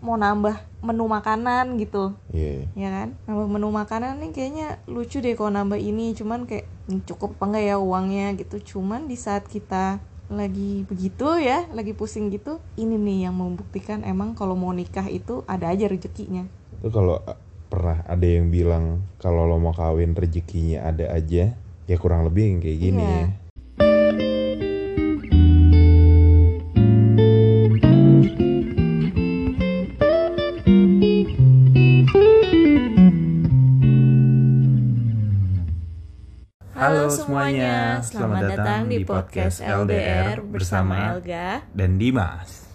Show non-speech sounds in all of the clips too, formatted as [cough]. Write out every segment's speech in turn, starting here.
mau nambah menu makanan gitu Iya. ya kan nambah menu makanan nih kayaknya lucu deh kalau nambah ini cuman kayak "Ini cukup apa enggak ya uangnya gitu cuman di saat kita lagi begitu ya lagi pusing gitu ini nih yang membuktikan emang kalau mau nikah itu ada aja rezekinya Itu kalau uh, pernah ada yang bilang kalau lo mau kawin rezekinya ada aja, ya kurang lebih yang kayak gini Iya. ya. Semuanya, selamat, datang di podcast LDR bersama Elga. dan Dimas.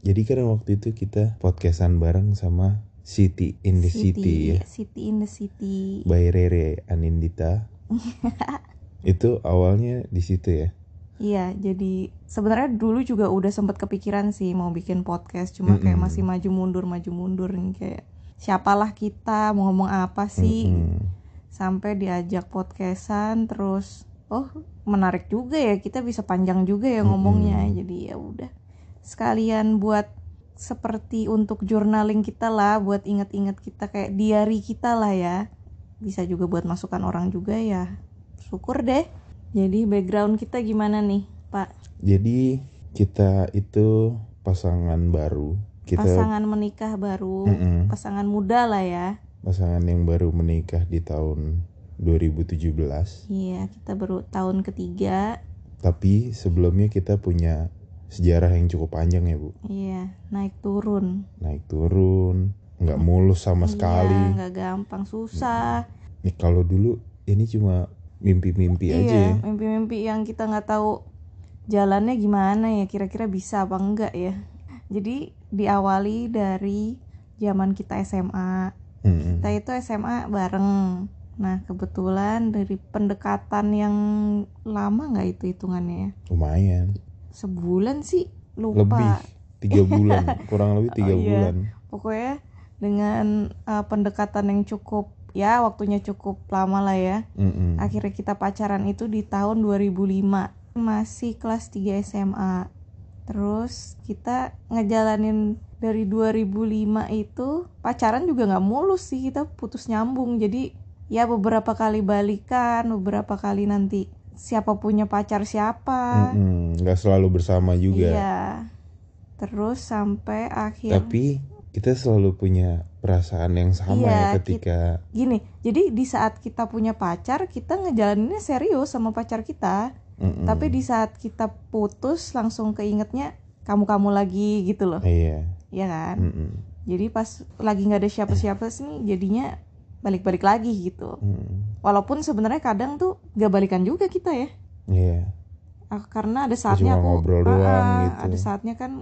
Jadi kan waktu itu kita podcastan bareng sama City in the City, ya. City in the City. By Rere Anindita. [laughs] itu awalnya di situ ya. Iya, jadi sebenarnya dulu juga udah sempat kepikiran sih mau bikin podcast, cuma kayak Mm-mm. masih maju mundur maju mundur nih kayak siapalah kita mau ngomong apa sih Mm-mm. sampai diajak podcastan terus oh menarik juga ya kita bisa panjang juga ya ngomongnya. Jadi ya udah sekalian buat seperti untuk journaling kita lah buat inget-inget kita kayak diary kita lah ya. Bisa juga buat masukan orang juga ya. Syukur deh. Jadi background kita gimana nih pak? Jadi kita itu pasangan baru. Kita pasangan menikah baru Mm-mm. pasangan muda lah ya. Pasangan yang baru menikah di tahun 2017. iya kita baru tahun ketiga Tapi sebelumnya kita punya sejarah yang cukup panjang ya bu. iya naik turun Naik turun, nggak mulus sama sekali. Iya, nggak gampang, susah. Nih kalau dulu ini cuma mimpi-mimpi aja Iya, ya. mimpi-mimpi yang kita nggak tahu jalannya gimana ya, kira-kira bisa apa enggak ya. Jadi diawali dari zaman kita SMA. Mm-mm. Kita itu SMA bareng. Nah, kebetulan dari pendekatan yang lama nggak itu hitungannya ya? Lumayan. Sebulan sih, Lebih lupa. tiga bulan, [laughs] kurang lebih tiga Oh, iya. bulan. Pokoknya dengan uh, pendekatan yang cukup ya waktunya cukup lama lah ya. Mm-mm. Akhirnya kita pacaran itu di tahun 2005 Masih kelas 3 SMA Terus kita ngejalanin dari 2005 itu Pacaran juga nggak mulus sih Kita putus nyambung Jadi ya beberapa kali balikan Beberapa kali nanti siapa punya pacar siapa. Nggak selalu bersama juga. Iya Terus sampai akhir Tapi kita selalu punya perasaan yang sama Iya, ya ketika Gini, jadi di saat kita punya pacar Kita ngejalaninnya serius sama pacar kita Mm-mm. Tapi di saat kita putus langsung keingetnya kamu-kamu lagi gitu loh. iya. Iya kan? Mm-mm. Jadi pas lagi nggak ada siapa-siapa sih jadinya balik-balik lagi gitu. Mm. Walaupun sebenarnya kadang tuh gak balikan juga kita ya. Iya. Ah, Karena ada saatnya cuma aku ngobrol ah, doang ah, gitu. ada saatnya kan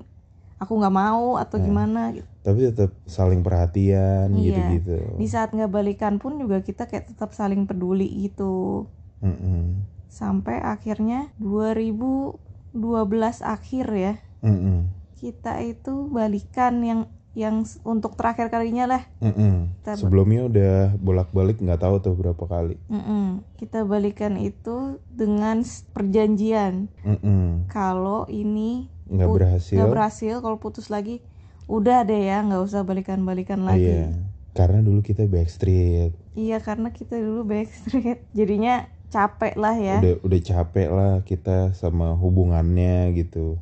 aku nggak mau atau Nah. gimana gitu. Tapi tetap saling perhatian Iya. gitu-gitu. Di saat nggak balikan pun juga kita kayak tetap saling peduli gitu. Mm-mm. Sampai akhirnya 2012 akhir ya. Mm-mm. kita itu balikan yang yang untuk terakhir kalinya lah Mm-mm. Kita- Sebelumnya udah bolak-balik nggak tahu tuh berapa kali. Mm-mm. kita balikan itu dengan perjanjian Mm-mm. kalau ini Nggak berhasil. nggak berhasil kalau putus lagi udah deh ya nggak usah balikan-balikan lagi Iya. Karena dulu kita backstreet. iya karena kita dulu backstreet [laughs] jadinya capek lah ya Udah udah capek lah kita sama hubungannya gitu.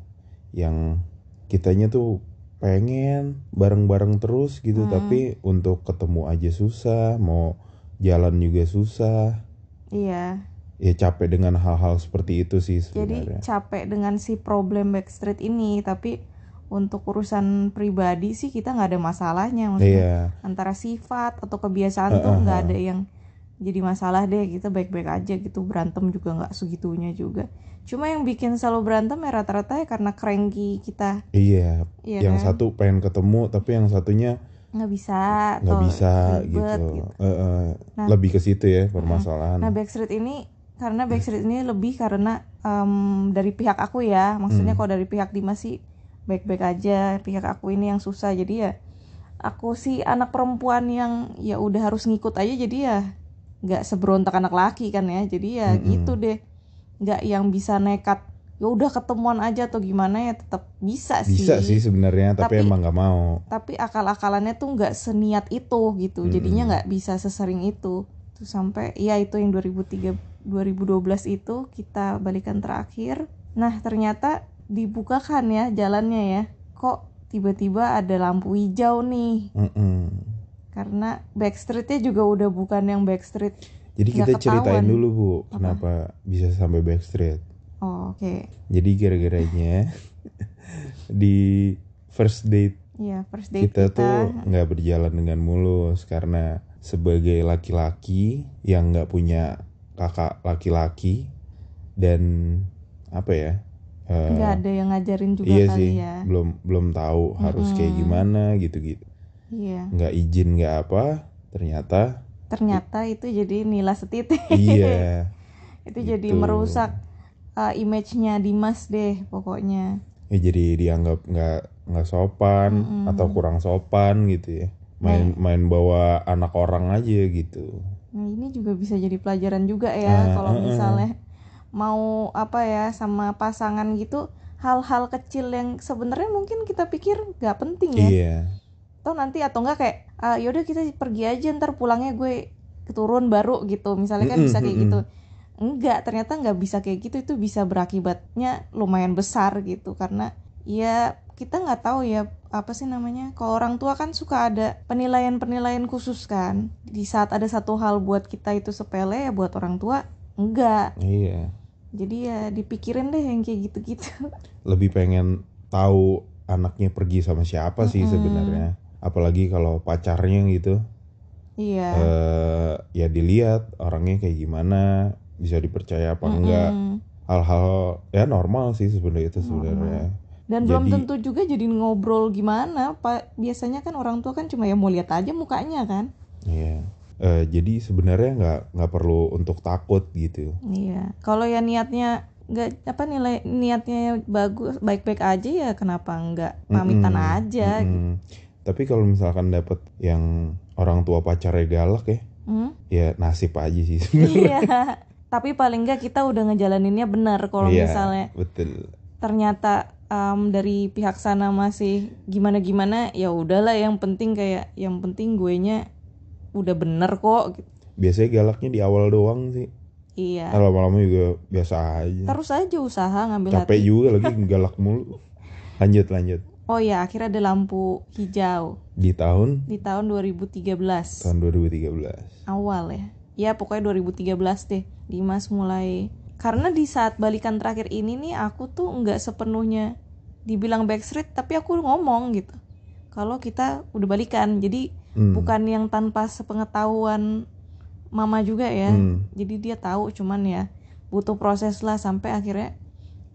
Yang kitanya tuh pengen bareng-bareng terus gitu Hmm. tapi untuk ketemu aja susah, mau jalan juga susah. iya Ya capek dengan hal-hal seperti itu sih jadi sebenarnya. capek dengan si problem backstreet ini tapi untuk urusan pribadi sih kita nggak ada masalahnya maksudnya Iya. antara sifat atau kebiasaan tuh Uh-uh. nggak ada yang jadi masalah deh kita baik-baik aja gitu berantem juga nggak segitunya juga cuma yang bikin selalu berantem ya rata-rata ya karena cranky kita Iya, Iya yang kan? satu pengen ketemu tapi yang satunya nggak bisa nggak bisa ribet gitu. Eh, eh, Nah. lebih ke situ ya permasalahan. nah backstreet ini karena backstreet ini lebih karena em, dari pihak aku ya maksudnya Hmm. kalau dari pihak Dimas sih baik-baik aja pihak aku ini yang susah jadi ya aku sih anak perempuan yang ya udah harus ngikut aja jadi ya nggak seberontak anak laki kan ya. Jadi ya Mm-mm. gitu deh. Nggak yang bisa nekat ya udah ketemuan aja atau gimana ya tetap bisa sih. Bisa sih sebenarnya tapi, Tapi- emang nggak mau. tapi akal-akalannya tuh nggak seniat itu gitu. Mm-mm. jadinya nggak bisa sesering itu. Tuh sampai ya itu yang 2003 2012 itu kita balikan terakhir. Nah ternyata dibukakan ya jalannya ya. Kok tiba-tiba ada lampu hijau nih? Mm-mm. Karena backstreetnya juga udah bukan yang backstreet jadi kita ceritain ketahuan. dulu bu kenapa bisa sampai backstreet. Oh, oke. Jadi gara-garanya [laughs] di first date Iya first date kita, kita, tuh nggak berjalan dengan mulus karena sebagai laki-laki yang nggak punya kakak laki-laki dan apa ya eh, nggak ada yang ngajarin juga iya kali sih ya. belum belum tahu harus kayak Mm-mm. gimana gitu-gitu iya. Nggak izin nggak apa ternyata ternyata itu jadi nila setitik. Iya. [laughs] Itu jadi Gitu. merusak uh, image-nya Dimas deh pokoknya. Ya jadi dianggap nggak nggak sopan Mm-mm. atau kurang sopan gitu ya. Main main bawa anak orang aja gitu. Nah ini juga bisa jadi pelajaran juga ya Ah, kalau ah, ah. misalnya mau apa ya sama pasangan gitu hal-hal kecil yang sebenarnya mungkin kita pikir nggak penting ya. Iya atau nanti atau enggak kayak ah, yaudah kita pergi aja ntar pulangnya gue keturun baru gitu. Misalnya kan bisa kayak gitu. Enggak ternyata nggak bisa kayak gitu. Itu bisa berakibatnya lumayan besar gitu. Karena ya kita nggak tahu ya apa sih namanya kalau orang tua kan suka ada penilaian-penilaian khusus kan. Di saat ada satu hal buat kita itu sepele ya buat orang tua enggak. Iya. Jadi ya dipikirin deh yang kayak gitu-gitu. Lebih pengen tahu anaknya pergi sama siapa sih Mm-mm. sebenarnya apalagi kalau pacarnya gitu iya eh ya dilihat orangnya kayak gimana bisa dipercaya apa enggak Mm-mm. hal-hal ya normal sih sebenarnya itu sebenarnya Dan belum Jadi- tentu juga jadi ngobrol gimana, Pak. Biasanya kan orang tua kan cuma ya mau lihat aja mukanya kan. iya Eh, jadi sebenarnya nggak nggak perlu untuk takut gitu Iya. Kalau ya niatnya nggak apa nilai niatnya bagus baik-baik aja ya kenapa nggak pamitan Mm-mm, aja gitu. Tapi kalau misalkan dapet yang orang tua pacarnya galak ya Hmm? ya nasib aja sih [laughs] iya. Tapi paling nggak kita udah ngejalaninnya benar. Kalau Iya, misalnya betul ternyata em, dari pihak sana masih gimana-gimana, ya udahlah. Yang penting kayak yang penting gue nya udah bener kok. gitu. biasanya galaknya di awal doang sih Iya. Nah, lama-lama juga biasa aja Terus aja usaha ngambil capek hati. juga lagi galak mulu [laughs] lanjut lanjut Oh ya, akhirnya ada lampu hijau di tahun di tahun 2013 tahun 2013 awal ya. Ya pokoknya 2013 deh. Dimas mulai karena di saat balikan terakhir ini nih aku tuh nggak sepenuhnya dibilang backstreet tapi aku ngomong gitu. Kalau kita udah balikan, jadi Hmm, bukan yang tanpa sepengetahuan mama juga ya. hmm, Jadi dia tahu cuman ya butuh proses lah sampai akhirnya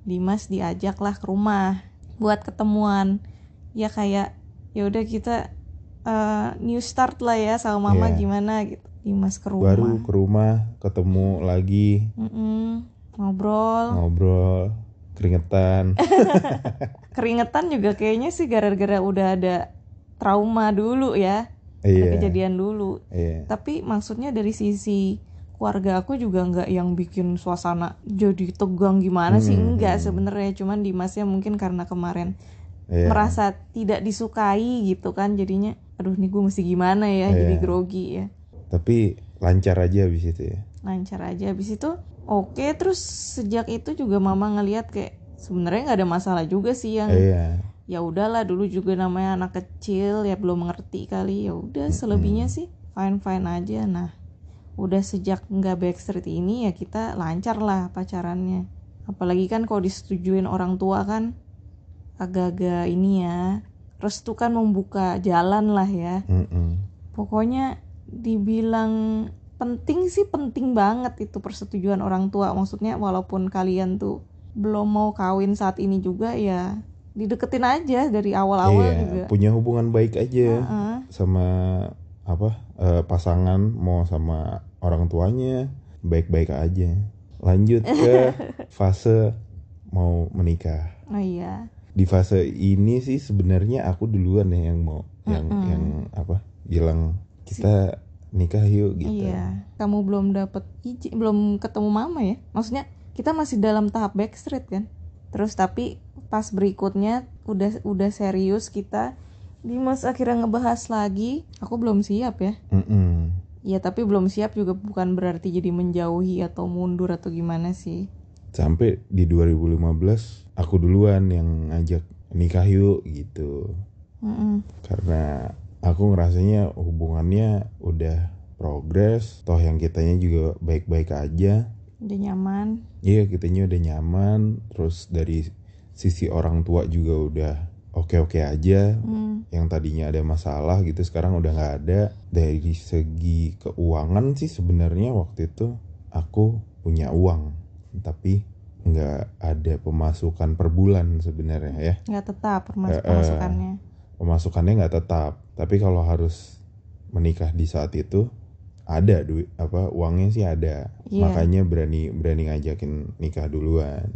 Dimas diajak lah ke rumah buat ketemuan. Ya kayak ya udah kita eh, new start lah ya sama mama Iya. gimana gitu. Dimas ke rumah. baru ke rumah ketemu lagi Mm-mm, ngobrol. ngobrol keringetan [laughs] Keringetan juga kayaknya sih gara-gara udah ada trauma dulu ya. Ada iya kejadian dulu. iya Tapi maksudnya dari sisi keluarga aku juga nggak yang bikin suasana jadi tegang gimana sih? Hmm. enggak sebenarnya cuman Dimasnya mungkin karena kemarin iya. merasa tidak disukai gitu kan jadinya aduh nih gue mesti gimana ya? Iya. jadi grogi ya. Tapi lancar aja habis itu ya? Lancar aja habis itu oke. Terus sejak itu juga mama ngelihat kayak sebenarnya nggak ada masalah juga sih yang iya. ya udahlah dulu juga namanya anak kecil ya belum mengerti kali ya udah selebihnya sih fine fine aja. Nah udah sejak nggak backstreet ini ya kita lancar lah pacarannya apalagi kan kalau disetujuin orang tua kan agak-agak ini ya restu kan membuka jalan lah ya Mm-mm. pokoknya dibilang penting sih penting banget itu persetujuan orang tua maksudnya walaupun kalian tuh belum mau kawin saat ini juga ya dideketin aja dari awal-awal iya juga punya hubungan baik aja Heeh. sama apa eh, pasangan mau sama orang tuanya baik-baik aja. Lanjut ke [laughs] fase mau menikah. Oh iya. Di fase ini sih sebenarnya aku duluan ya yang mau yang Mm-mm. yang apa bilang kita nikah yuk gitu. Iya. Kamu belum dapet izin belum ketemu mama ya? Maksudnya kita masih dalam tahap backstreet kan? Terus tapi pas berikutnya udah udah serius kita Dimas akhirnya ngebahas lagi. Aku belum siap ya. Mm-mm. Ya tapi belum siap juga bukan berarti jadi menjauhi atau mundur atau gimana sih. Sampai di 2015 aku duluan yang ngajak nikah yuk gitu. Mm-mm. karena aku ngerasanya hubungannya udah progres toh yang kitanya juga baik-baik aja. Udah nyaman. Iya kitanya udah nyaman terus dari sisi orang tua juga udah oke-oke aja Hmm, yang tadinya ada masalah gitu sekarang udah nggak ada. Dari segi keuangan sih sebenarnya waktu itu aku punya uang tapi nggak ada pemasukan per bulan sebenarnya ya. Nggak tetap permas- pemasukannya. Pemasukannya nggak tetap tapi kalau harus menikah di saat itu ada duit apa uangnya sih ada. Iya. makanya berani berani ngajakin nikah duluan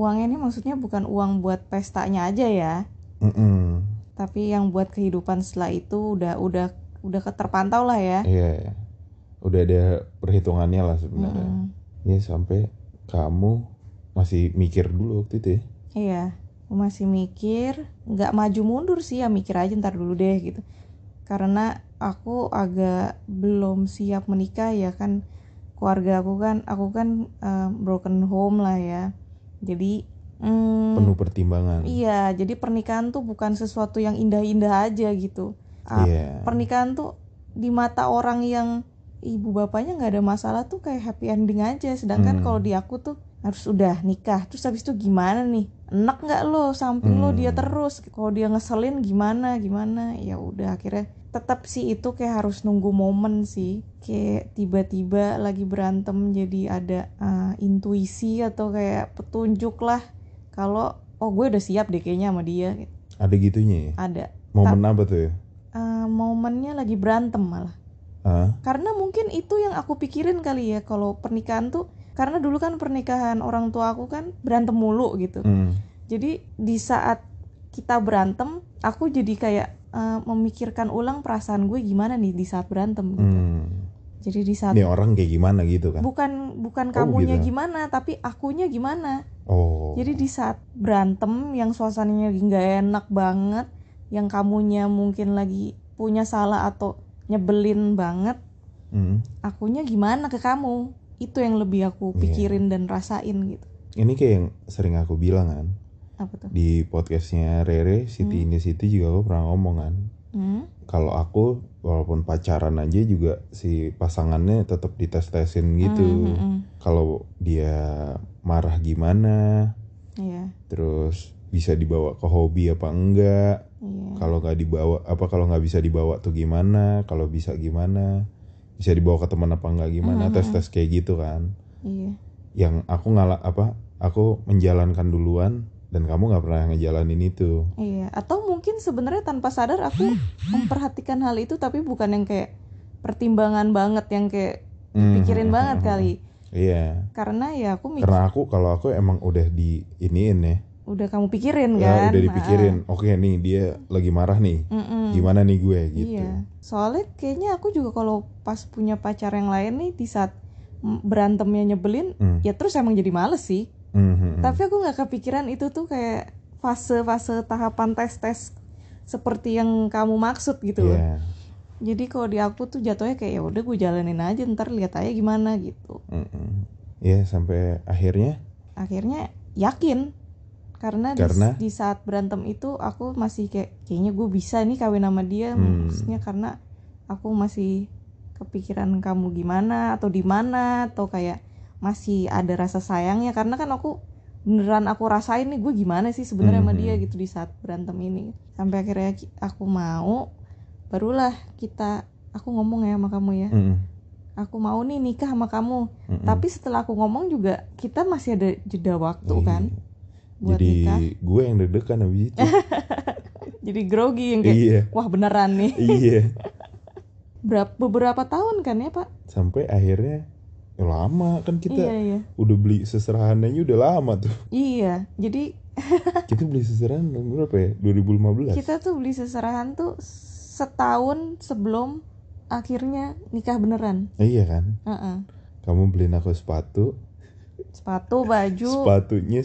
uangnya ini maksudnya bukan uang buat pestanya aja ya Mm-mm. tapi yang buat kehidupan setelah itu udah udah udah terpantau lah ya iya udah ada perhitungannya lah sebenarnya Mm-mm. ya sampai kamu masih mikir dulu waktu itu ya Iya, masih mikir, nggak maju mundur sih ya mikir aja ntar dulu deh gitu. Karena aku agak belum siap menikah ya kan, keluarga aku kan, aku kan eh, broken home lah ya. Jadi, mm, penuh pertimbangan iya, jadi pernikahan tuh bukan sesuatu yang indah-indah aja gitu. Ah, Iya. Pernikahan tuh di mata orang yang ibu bapaknya nggak ada masalah tuh kayak happy ending aja. Sedangkan Hmm. kalau di aku tuh harus udah nikah. Terus habis itu gimana nih? Enak nggak lo samping lo dia Hmm. terus? Kalau dia ngeselin gimana gimana? Ya udah akhirnya tetap sih itu kayak harus nunggu momen sih. Kayak tiba-tiba lagi berantem jadi ada uh, intuisi atau kayak petunjuk lah. Kalau oh gue udah siap deh kayaknya sama dia. ada gitunya ya Ada. momen apa tuh ya Uh, momennya lagi berantem malah. Hah? Karena mungkin itu yang aku pikirin kali ya kalau pernikahan tuh karena dulu kan pernikahan orang tua aku kan berantem mulu gitu. Hmm. Jadi di saat kita berantem, aku jadi kayak uh, memikirkan ulang perasaan gue gimana nih di saat berantem gitu. Hmm. Jadi di saat ini orang kayak gimana gitu kan bukan bukan Oh, kamunya gitu. gimana, tapi akunya gimana. oh Jadi di saat berantem yang suasananya nggak enak banget, yang kamunya mungkin lagi punya salah atau nyebelin banget, Hmm. akunya gimana ke kamu? Itu yang lebih aku Iya. pikirin dan rasain gitu. ini kayak yang sering aku bilang kan Apa tuh? di podcastnya Rere Siti Hmm. ini Siti juga aku pernah ngomong kan Hmm? kalau aku walaupun pacaran aja juga si pasangannya tetap dites-tesin gitu Hmm, hmm, hmm. kalau dia marah gimana Iya, terus bisa dibawa ke hobi apa enggak iya. kalau nggak dibawa apa kalau nggak bisa dibawa tuh gimana kalau bisa gimana bisa dibawa ke teman apa enggak gimana Mhm. tes tes kayak gitu kan Iya. yang aku ngalah apa aku menjalankan duluan dan kamu nggak pernah ngejalanin itu. Iya, atau mungkin sebenarnya tanpa sadar aku memperhatikan hal itu tapi bukan yang kayak pertimbangan banget yang kayak pikirin Hmm, banget hmm, kali. iya. Karena ya aku mikir karena aku kalau aku emang udah di iniin ya. Udah kamu pikirin ya kan. udah dipikirin. Oke nih dia lagi marah nih. Mm-mm. gimana nih gue? Gitu. Iya. Soalnya kayaknya aku juga kalau pas punya pacar yang lain nih di saat mm, berantemnya nyebelin, Hmm, ya terus emang jadi males sih. Hmm, hmm, hmm. Tapi aku nggak kepikiran itu tuh kayak fase-fase tahapan tes-tes seperti yang kamu maksud gitu loh. Iya. Jadi kalau di aku tuh jatuhnya kayak ya udah gue jalanin aja ntar lihat aja gimana gitu. Mm-mm. Iya, sampai akhirnya Akhirnya yakin karena, di- Karena? Di, saat berantem itu aku masih kayak kayaknya gue bisa nih kawin sama dia Hmm. maksudnya karena aku masih kepikiran kamu gimana atau di mana atau kayak masih ada rasa sayangnya. Karena kan aku beneran aku rasain nih gue gimana sih sebenarnya sama Mhm. dia gitu di saat berantem ini. Sampai akhirnya aku mau barulah kita aku ngomong ya sama kamu ya. Mm-mm, aku mau nih nikah sama kamu. Mm-mm. tapi setelah aku ngomong juga kita masih ada jeda waktu Iya. kan buat jadi nikah. gue yang deg-degan habis itu. [laughs] Jadi grogi yang kayak iya. Wah beneran nih. Iya. [laughs] Berapa beberapa tahun kan ya pak? Sampai akhirnya ya lama kan kita iya iya. udah beli seserahannya udah lama tuh. Iya jadi [laughs] kita beli seserahan tahun berapa ya? 2015 kita tuh beli seserahan tuh setahun sebelum akhirnya nikah beneran. Iya kan? Heeh. kamu beliin aku sepatu. Sepatu baju. Sepatunya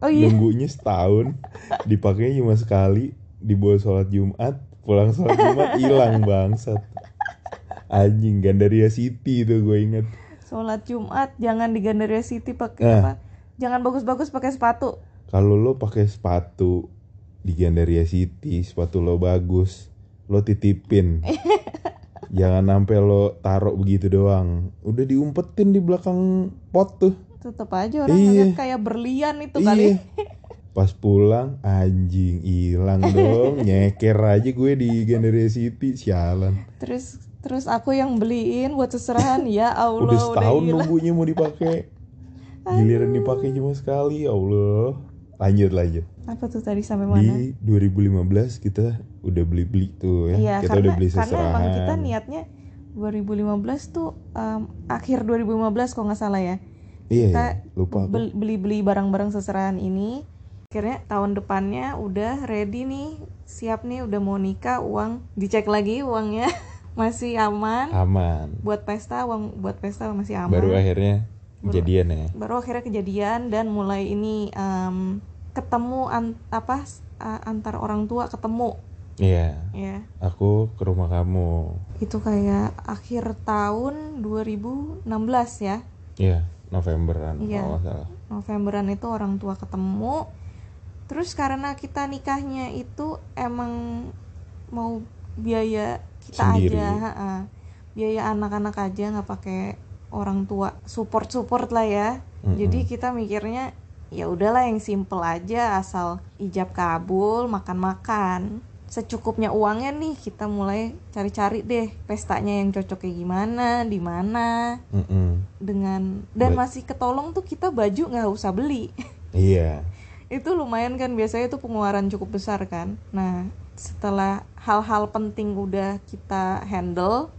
oh iya. nunggunya setahun. Dipakainya cuma sekali. Dibawa sholat Jumat. Pulang sholat Jumat hilang bangsat. Anjing Gandaria City tuh gue inget sholat Jumat jangan di Gandaria City pakai Nah. apa jangan bagus-bagus pakai sepatu kalau lo pakai sepatu di Gandaria City sepatu lo bagus lo titipin [laughs] jangan sampai lo taruh begitu doang udah diumpetin di belakang pot tuh tetep aja orang Iya. ngeliat kayak berlian itu kali Iya. [laughs] Pas pulang anjing hilang dong. [laughs] Nyeker aja gue di Gandaria City sialan. terus terus aku yang beliin buat seserahan ya Allah Udah setahun gila. nunggunya mau dipakai. Giliran dipakai cuma sekali, ya Allah. Lanjut lanjut. apa tuh tadi sampai mana Di 2015 kita udah beli-beli tuh ya. Iya kita karena udah beli karena seserahan. emang kita niatnya 2015 tuh em, akhir 2015 kalau nggak salah ya Iya, kita iya. lupa aku. bel- beli-beli barang-barang seserahan ini akhirnya tahun depannya udah ready nih siap nih udah mau nikah uang dicek lagi uangnya [laughs] masih aman Aman. buat pesta uang buat pesta masih aman Baru akhirnya kejadian ya. baru akhirnya kejadian dan mulai ini em, ketemu an- apa antar orang tua ketemu Iya. ya Aku ke rumah kamu. itu kayak akhir tahun 2016 ya Iya, Novemberan Iya. kalau salah. Novemberan itu orang tua ketemu terus karena kita nikahnya itu emang mau biaya kita Sendiri. aja ha-ha. biaya anak-anak aja nggak pakai orang tua support support lah ya Mm-mm. jadi kita mikirnya ya udahlah yang simple aja asal ijab kabul makan-makan secukupnya uangnya nih kita mulai cari-cari deh pestanya yang cocok kayak gimana di mana Mm-mm. dengan dan Ba- masih ketolong tuh kita baju nggak usah beli [laughs] Iya. itu lumayan kan biasanya itu pengeluaran cukup besar kan nah setelah hal-hal penting udah kita handle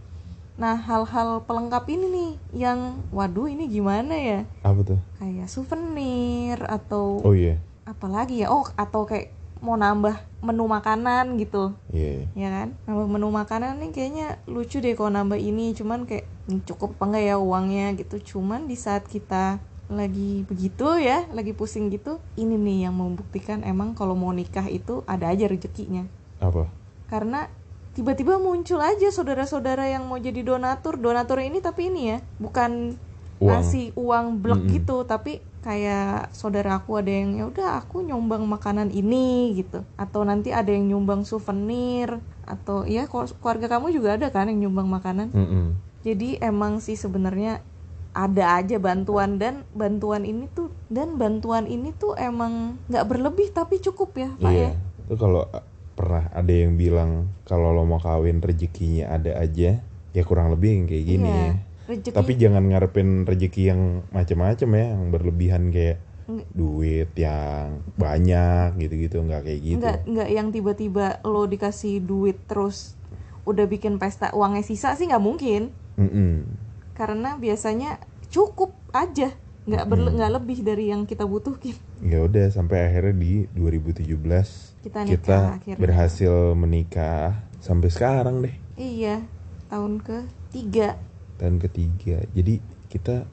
nah hal-hal pelengkap ini nih yang waduh ini gimana ya Apa tuh? kayak souvenir atau Oh iya. apalagi ya oh atau kayak mau nambah menu makanan gitu Iya. ya kan nambah menu makanan nih kayaknya lucu deh kalau nambah ini cuman kayak "Ini cukup apa enggak ya uangnya gitu cuman di saat kita lagi begitu ya lagi pusing gitu ini nih yang membuktikan emang kalau mau nikah itu ada aja rezekinya Apa? Karena tiba-tiba muncul aja saudara-saudara yang mau jadi donatur donatur ini tapi ini ya bukan Uang. ngasih uang blok Mm-mm. gitu tapi kayak saudara aku ada yang ya udah aku nyumbang makanan ini gitu atau nanti ada yang nyumbang souvenir atau ya kelu- keluarga kamu juga ada kan yang nyumbang makanan Mm-mm. jadi emang sih sebenarnya ada aja bantuan dan bantuan ini tuh dan bantuan ini tuh emang nggak berlebih tapi cukup ya pak ya Iya. Itu kalau pernah ada yang bilang kalau lo mau kawin rezekinya ada aja, ya kurang lebih yang kayak gini Iya. ya. rezeki Tapi jangan ngarepin rezeki yang macam-macam ya, yang berlebihan kayak Nggak. duit yang banyak gitu-gitu nggak kayak gitu. nggak nggak yang tiba-tiba lo dikasih duit terus udah bikin pesta uangnya sisa sih nggak mungkin Mm-mm. karena biasanya cukup aja nggak berle- Hmm. nggak lebih dari yang kita butuhin Ya udah sampai akhirnya di 2017 kita nikah kita akhirnya berhasil menikah sampai sekarang deh iya tahun ke tiga tahun ketiga. Jadi kita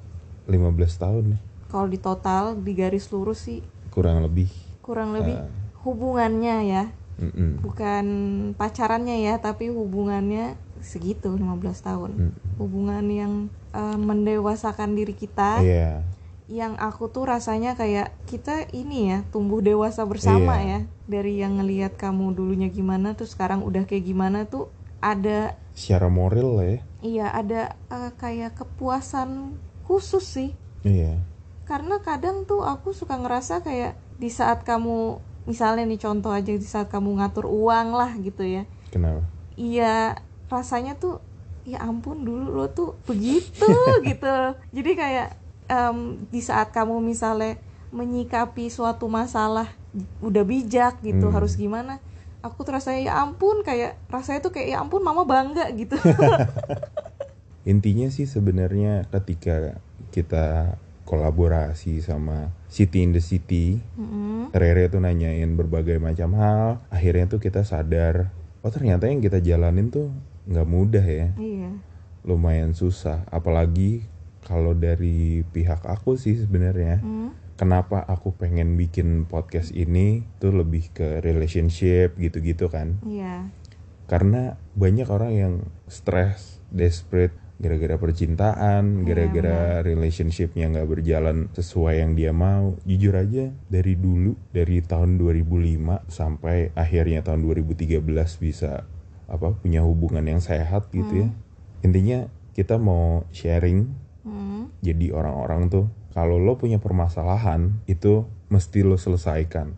15 tahun nih kalau di total di garis lurus sih kurang lebih. kurang lebih Ah. hubungannya ya Mm-mm. bukan pacarannya ya tapi hubungannya segitu 15 tahun Mm. hubungan yang eh, mendewasakan diri kita Iya. Yang aku tuh rasanya kayak kita ini ya tumbuh dewasa bersama Iya. ya dari yang ngelihat kamu dulunya gimana tuh sekarang udah kayak gimana tuh ada Secara moral lah ya. iya ada eh, kayak kepuasan khusus sih Iya. karena kadang tuh aku suka ngerasa kayak di saat kamu misalnya nih contoh aja di saat kamu ngatur uang lah gitu ya Kenapa? iya rasanya tuh ya ampun dulu lo tuh begitu [laughs] gitu jadi kayak em, di saat kamu misalnya menyikapi suatu masalah udah bijak gitu Hmm. harus gimana aku tuh rasanya ya ampun kayak rasanya tuh kayak ya ampun mama bangga gitu [laughs] Intinya sih sebenarnya ketika kita kolaborasi sama City in the City, Mm-mm. Rere tuh nanyain berbagai macam hal. Akhirnya tuh kita sadar, oh ternyata yang kita jalanin tuh nggak mudah ya, iya lumayan susah. Apalagi kalau dari pihak aku sih sebenarnya, Mm. kenapa aku pengen bikin podcast ini tuh lebih ke relationship gitu-gitu kan Iya. karena banyak orang yang stres, desperate gara-gara percintaan, Iya, gara-gara relationshipnya nggak berjalan sesuai yang dia mau. Jujur aja dari dulu dari tahun 2005 sampai akhirnya tahun 2013 bisa apa punya hubungan yang sehat gitu ya. Intinya kita mau sharing Hmm. jadi orang-orang tuh kalau lo punya permasalahan itu mesti lo selesaikan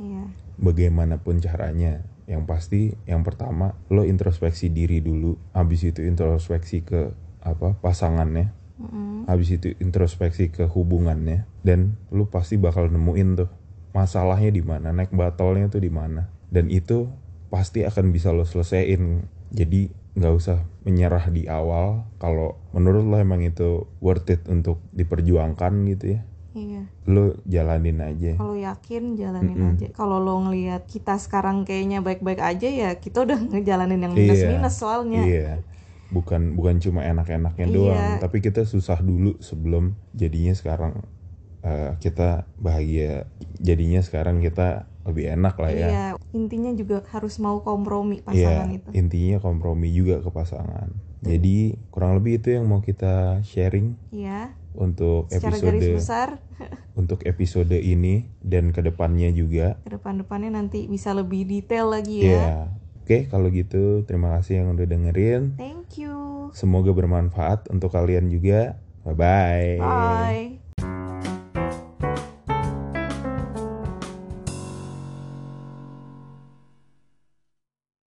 Iya. bagaimanapun caranya. Yang pasti yang pertama lo introspeksi diri dulu, habis itu introspeksi ke apa pasangannya, Mm-mm. habis itu introspeksi ke hubungannya dan lo pasti bakal nemuin tuh masalahnya di mana, naik batolnya tuh di mana. Dan itu pasti akan bisa lo selesaiin. Jadi nggak usah menyerah di awal kalau menurut lo emang itu worth it untuk diperjuangkan gitu ya. Iya. Lo jalanin aja. Kalau yakin jalanin Mm-mm. aja. Kalau lo ngelihat kita sekarang kayaknya baik-baik aja ya kita udah [laughs] ngejalanin yang Iya. minus-minus soalnya. Iya. Bukan bukan cuma enak-enaknya Iya. doang, tapi kita susah dulu sebelum jadinya sekarang eh, kita bahagia. Jadinya sekarang kita lebih enak lah ya. Iya, intinya juga harus mau kompromi Iya, pasangan itu. intinya kompromi juga ke pasangan. Jadi kurang lebih itu yang mau kita sharing Iya, untuk secara garis episode besar [laughs] untuk episode ini dan ke depannya juga. ke depan-depannya nanti bisa lebih detail lagi Iya. ya. Oke, kalau gitu terima kasih yang udah dengerin. Thank you. Semoga bermanfaat untuk kalian juga. Bye-bye. Bye.